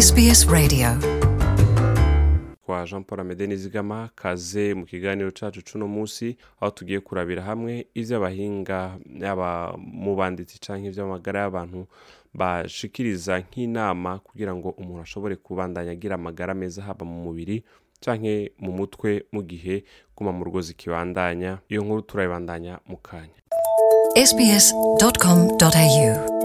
SBS Radio. Kwa Jean Paul Amede Nizigama kaze mu kiganiro cacu cuno musi aho tugiye kurabira hamwe ivy'abahinga yaba mu banditsi canke ivy'amagara y'abantu bashikiriza nk'inama kugira ngo umuntu ashobore kubandanya agira amagara meza haba mu mubiri canke mu mutwe mu gihe guma mu rugo zikibandanya. Iyo nkuru turayibandanya mu kanya. Sbs.com.au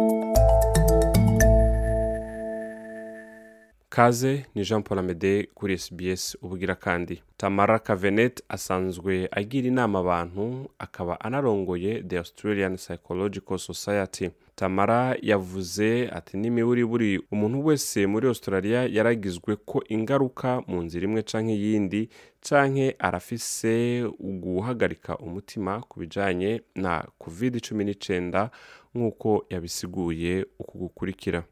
kaze ni jean paul amede kuri sbs ubugira kandi. Tamara kavenet asanzwe agira inama abantu akaba anarongoye the australian psychological society. Tamara yavuze ati n'imiburiburi umuntu wese muri australia yaragizwe ko ingaruka mu nzira imwe canke iyindi canke arafise guhagarika umutima ku bijanye na covid 19 nk'uko yabisiguye uku gukurikira.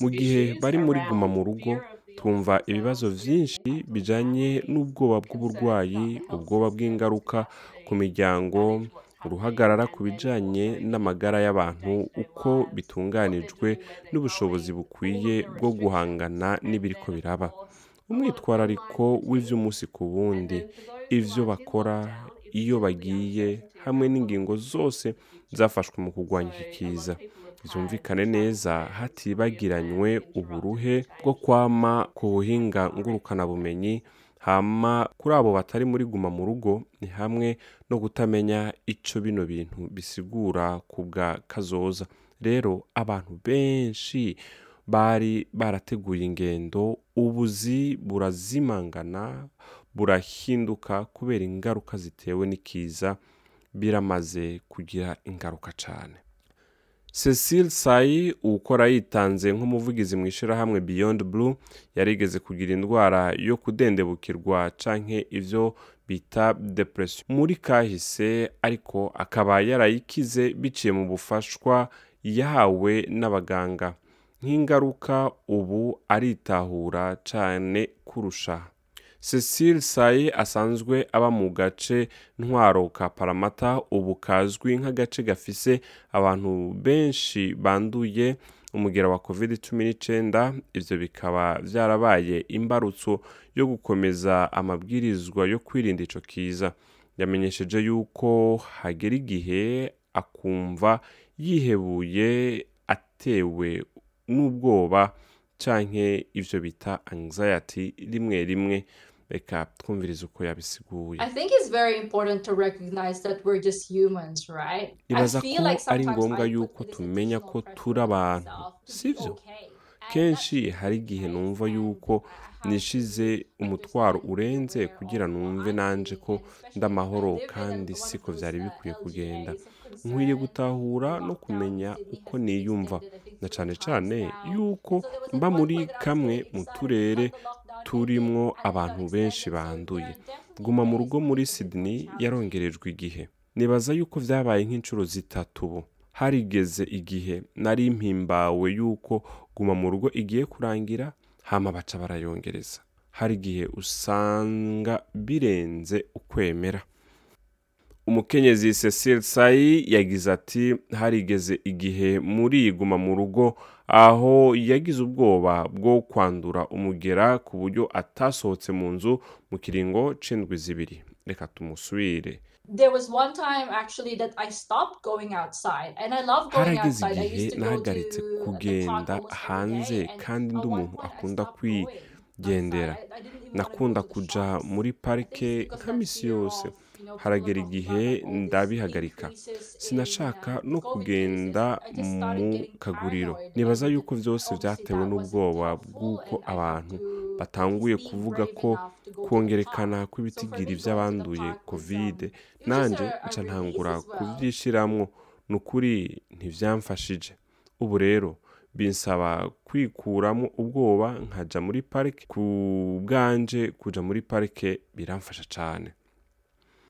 Mu gihe bari muri guma mu rugo twumva ibibazo byinshi bijanye n'ubwoba bw'uburwayi ubwoba bw'ingaruka ku miryango uruhagarara ku bijanye n'amagara y'abantu uko bitunganijwe n'ubushobozi bukwiye bwo guhangana n'ibiriko biraba. Umwitwarariko w'ivy'umunsi ku wundi ivyo bakora iyo bagiye hamwe n'ingingo zose zafashwe mu kurwanya iki kiza. Byumvikane neza hatibagiranywe uburuhe bwo kwama ku buhinga ngurukanabumenyi hama kuri abo batari muri guma mu rugo ni hamwe no kutamenya ico bino bintu bisigura ku bwa kazoza. Rero abantu benshi bari barateguye ingendo ubuzi burazimangana burahinduka kubera ingaruka zitewe n'ikiza biramaze kugira ingaruka cyane cecile sayi ukora yitanze nk'umuvugizi mu ishyirahamwe beyond blue yarigeze kugira indwara yo kudendebukirwa canke ivyo bita depression. Muri kahise ariko akaba yarayikize biciye mu bufashwa yahawe n'abaganga. Nk'ingaruka ubu aritahura cane kurusha. Cecile sayi asanzwe aba mu gace ntwaro ka paramata ubu kazwi nk'agace gafise abantu benshi banduye umugera wa covid 19 ivyo bikaba vyarabaye imbarutso yo gukomeza amabwirizwa yo kwirinda ico kiza. Yamenyesheje yuko hagera igihe akumva yihebuye atewe n'ubwoba canke ivyo bita anxiety rimwe rimwe reka twumvirize uko yabisiguye. I think it's very important to recognize that we're just humans, right? nibaza I ko feel like ari ngombwa yuko tumenya ko turi abantu. And kenshi hari igihe numva yuko nishize umutwaro urenze kugira numve my nanje ko ndamahoro kandi siko uh, bikwiye kugenda. Nkwiye gutahura no kumenya uko niyumva. Na cane now. yuko mba muri kamwe mu turere turimwo abantu benshi banduye. Guma mu rugo muri sydney yarongerejwe igihe. Nibaza yuko vyabaye nk'inshuro zitatu ubu. Harigeze igihe nari mpimbawe yuko guma mu rugo igiye kurangira hama baca barayongereza. Hari igihe usanga birenze ukwemera. Umukenyezi cecile sayi yagize ati harigeze igihe muri guma mu rugo aho yagize ubwoba bwo kwandura umugera ku buryo atasohotse mu nzu mu kiringo c'indwi zibiri. Reka tumusubire. Harageze igihe nahagaritse kugenda hanze kandi ndi umuntu akunda kwigendera. nakunda kuja muri parike nka misi yose. Haragera igihe ndabihagarika. Sinashaka no kugenda mu kaguriro. Nibaza yuko that wasn't n'ubwoba bw'uko abantu batanguye kuvuga ko for kw'ibitigiri was, kovide a nca ntangura kuvyishiramwo ni ukuri ntivyamfashije ubu rero binsaba kwikuramo ubwoba nkaja muri parike. Ku bwanje kuja muri parike biramfasha cane.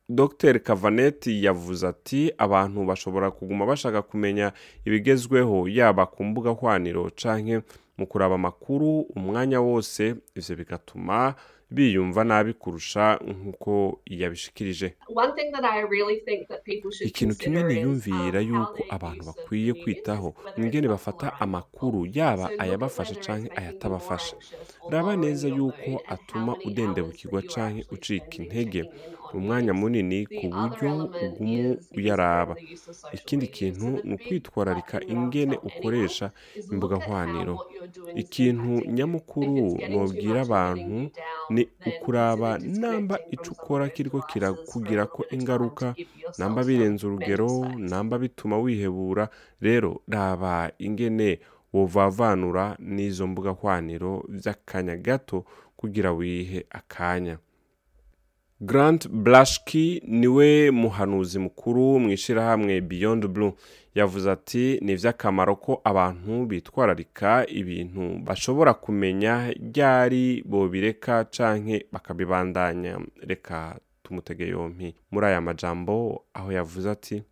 Dr. Kavaneti yavuze ati abantu bashobora kuguma bashaka kumenya ibigezweho yaba ku mbuga hwaniro canke mu kuraba amakuru umwanya wose ivyo bigatuma biyumva nabi kurusha nk'uko yabishikirije. Ikintu kimwe niyumvira um, yuko abantu bakwiye kwitaho ingene bafata amakuru yaba ayabafasha more ayatabafasha raba neza yuko atuma udendebukirwa actually ucika intege umwanya munini ku buryo ugumu uyaraba. ikindi kintu ni ukwitwararika ingene ukoresha imbuga is ikintu nyamukuru and abantu ni ukuraba namba some ukora kiriko kirakugirako ingaruka namba birenze urugero namba bituma wihebura. Rero raba ingene wovavanura n'izo mbuga hwaniro vy'akanya gato kugira wihe akanya. Grant blashki ni we muhanuzi mukuru mu ishirahamwe beyond blue. Yavuze ati ni ivy'akamaro ko abantu bitwararika ibintu bashobora kumenya ryari bobireka canke bakabibandanya. Reka tumutege yompi. Muri aya majambo aho yavuze ati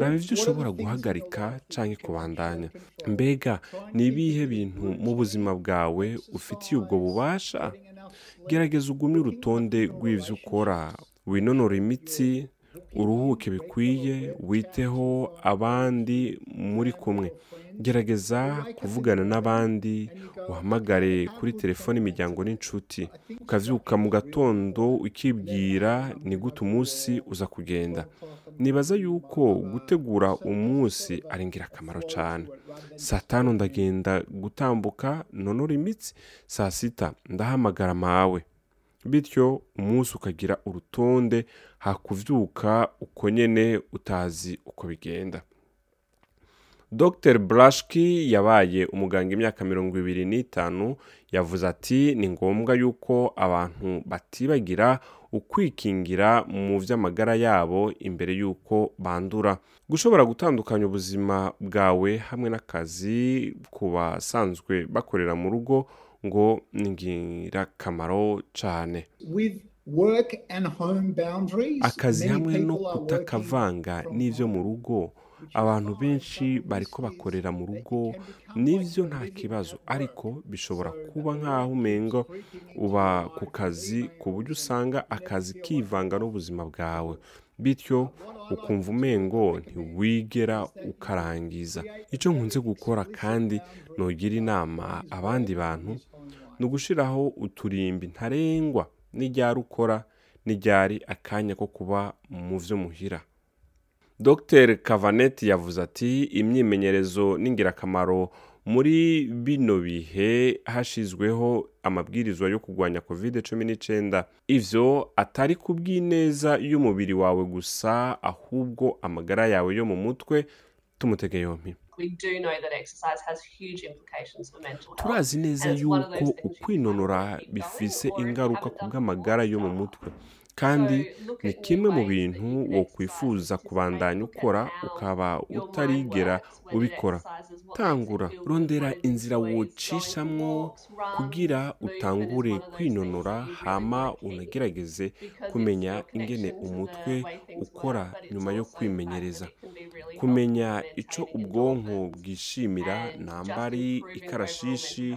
raba are ushobora guhagarika can kubandanya. Mbega ni ibihe bintu mu buzima bwawe ufitiye ubwo bubasha? Gerageza looking urutonde rw'ivyo ukora. Winonora imitsi uruhuke bikwiye witeho abandi muri kumwe. Gerageza kuvugana n'abandi uhamagare kuri telefone imiryango n'inshuti. Ukavyuka mu gatondo ukibwira ni gute umunsi uza kugenda. Nibaza yuko gutegura umunsi ari ingirakamaro cyane saa tanu ndagenda gutambuka nonora imitsi saa sita ndahamagara mawe. Bityo umunsi ukagira urutonde hakuvyuka uko nyene utazi uko bigenda. Dr brashki yabaye umuganga imyaka mirongo ibiri n'itanu yavuze ati ni ngombwa yuko abantu batibagira ukwikingira mu vy'amagara yabo imbere y'uko bandura. Gushobora gutandukanya ubuzima bwawe hamwe n'akazi ku basanzwe bakorera mu rugo ngo ni ingirakamaro boundaries. akazi hamwe no kutakavanga n'ivyo mu rugo abantu benshi bariko bakorera mu rugo like nta kibazo. ariko bishobora kuba nk'aho umengo uba ku kazi ku buryo usanga akazi kivanga n'ubuzima bwawe. Bityo ukumva umengo ntiwigera ukarangiza. A nkunze gukora kandi about inama abandi bantu ni ugushiraho uturimbi ntarengwa n'iryari ukora n'iryari akanya ko kuba mu vyo muhira. Dr. Kavaneti yavuze ati imyimenyerezo n'ingirakamaro muri bino bihe hashizweho amabwirizwa yo kurwanya covid cumi n'icyenda ivyo atari ku bw'ineza y'umubiri wawe gusa ahubwo amagara yawe yo mu mutwe. Tumutege health. turazi neza yuko ukwinonora bifise ingaruka ku bw'amagara yo mu mutwe. Kandi ni kimwe mu bintu exercise, kubandanya ukora ukaba utarigera ubikora. tangura rondera inzira runs, kugira utangure kwinonora hama unagerageze kumenya ingene umutwe ukora nyuma yo kwimenyereza. kumenya maintaining ubwonko bwishimira and namba just ari improving overall ikarashishi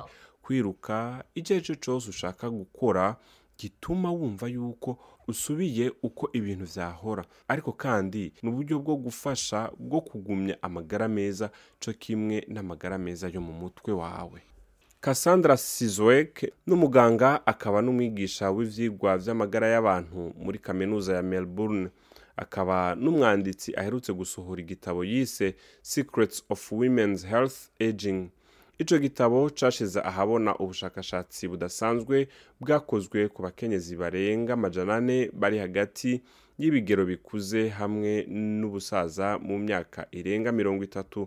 kwiruka icyo ari cyo cyose ushaka gukora gituma wumva yuko usubiye uko ibintu vyahora. Ariko kandi ni uburyo bwo gufasha bwo kugumya amagara meza co kimwe n'amagara meza yo mu mutwe wawe. Cassandra Sizwek n'umuganga akaba n'umwigisha w'ivyigwa vy'amagara y'abantu muri kaminuza ya Melbourne. Akaba n'umwanditsi aherutse gusohora igitabo yise Secrets of Women's Health Aging. Ico gitabo cashize ahabona ubushakashatsi budasanzwe bwakozwe ku bakenyezi barenga amajana ane bari hagati y'ibigero bikuze hamwe n'ubusaza mu myaka irenga mirongo itatu.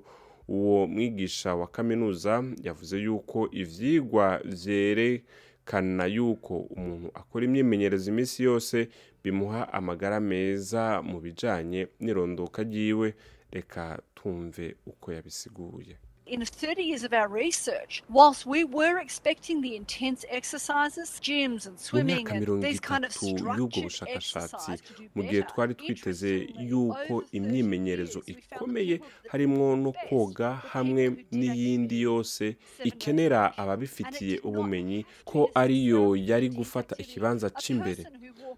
Uwo mwigisha wa kaminuza yavuze yuko ivyigwa vyerekana yuko umuntu akora imyimenyerezo iminsi yose bimuha amagara meza mu bijanye n'irondoka ryiwe. Reka tumve uko yabisiguye. In 30 years of our research, whilst we were expecting the intense exercises, gyms and swimming and these kind of y'ubwo bushakashatsi mu gihe twari twiteze yuko over 30 imyimenyerezo ikomeye harimo no koga hamwe n'iyindi yose ikenera ababifitiye ubumenyi ko ariyo yari gufata ikibanza cy'imbere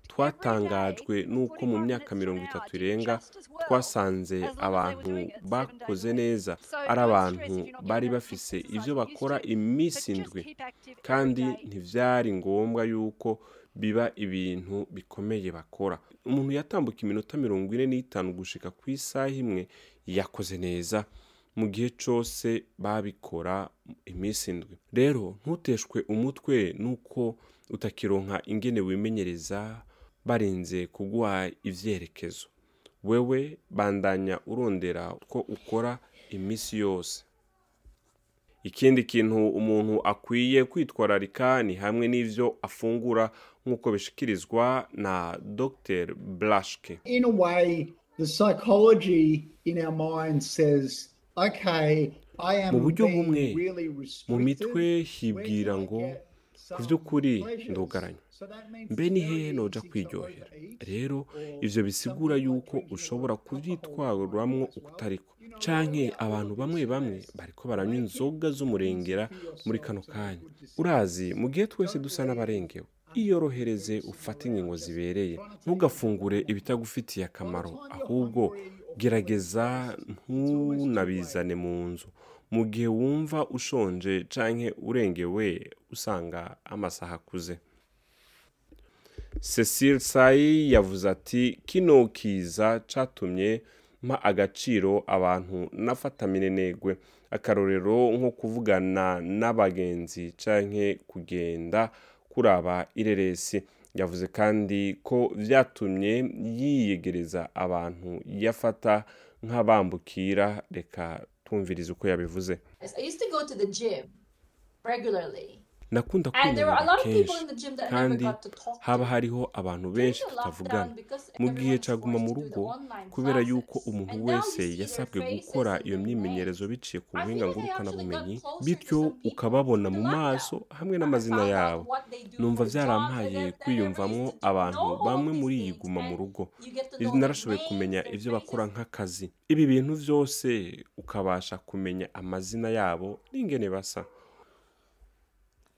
twatangajwe n'uko mu 45 myaka mirongo itatu irenga twasanze abantu bakoze neza. Ari abantu bari bafise ibyo bakora iminsi indwi kandi ntibyari ngombwa yuko biba ibintu bikomeye bakora. Umuntu yatambuka iminota mirongo ine n'itanu gushika ku isaha imwe yakoze neza. Mu gihe cyose babikora iminsi indwi rero ntuteshwe umutwe nuko utakironka ingene wimenyereza barinze kuguha ivyerekezo wewe bandanya urondera ko ukora iminsi yose. Ikindi kintu umuntu akwiye kwitwararika ni hamwe n'ivyo afungura nk'uko bishikirizwa na dr blashke In a way, the psychology in our mind says, okay, I am Mu buryo bumwe, mu mitwe hibwira ngo ku by'ukuri pleasures? Easy to kwiryohera rero or ivyo bisigura yuko ushobora well. ukutariko. Canke abantu bamwe bamwe bariko baranywa inzoga z'umurengera muri kano kanya? urazi mu gihe twese dusa n'abarengewe iyorohereze ufate ingingo zibereye ntugafungure ibitagufitiye akamaro. ahubwo gerageza ntunabizane mu nzu. Mu gihe wumva ushonje canke urengewe usanga amasaha akuze. Cecile sayi yavuze ati kino kiza catumye mpa agaciro abantu nafata minenegwe akarorero nko kuvugana n'abagenzi canke kugenda kuraba ireresi. Yavuze kandi ko vyatumye yiyegereza abantu yafata nk'abambukira. Reka twumvirize uko yabivuze. Nakunda And there were a lot kwinanira of people in kenshi kandi haba hariho abantu benshi tutavugana mu gihe caguma mu rugo kubera yuko umuntu wese yasabwe gukora iyo myimenyerezo biciye ku buhinga ngurukanabumenyi bityo ukababona mu maso hamwe n'amazina yabo. numva used to abantu bamwe muri iyi guma mu rugo. narashoboye kumenya ivyo bakora nk'akazi. Ibi bintu vyose ukabasha kumenya amazina yabo n'ingene basa.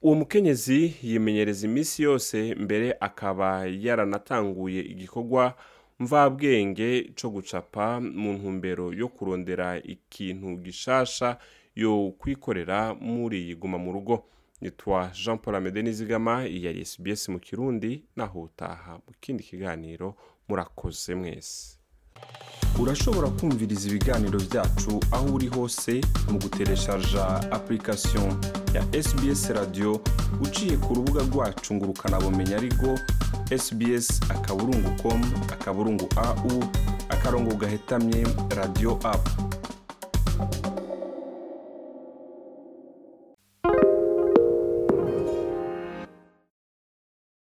Uwo mukenyezi yimenyereza iminsi yose mbere akaba yaranatanguye igikorwa mvabwenge co gucapa mu ntumbero yo kurondera ikintu gishasha yo kwikorera muri iyi guma mu rugo. Nitwa jean paul amede nizigama yari sbs mu kirundi naho utaha mu kindi kiganiro murakoze mwese. Urashobora kumviriza ibiganiro byacu aho uri hose mu gutereshaja application. Ya sbs radio uciye ku rubuga rwacu ngo ukanabumenya ariko sbs akaburungu com akaburungu au akarongo gahetamye radio app.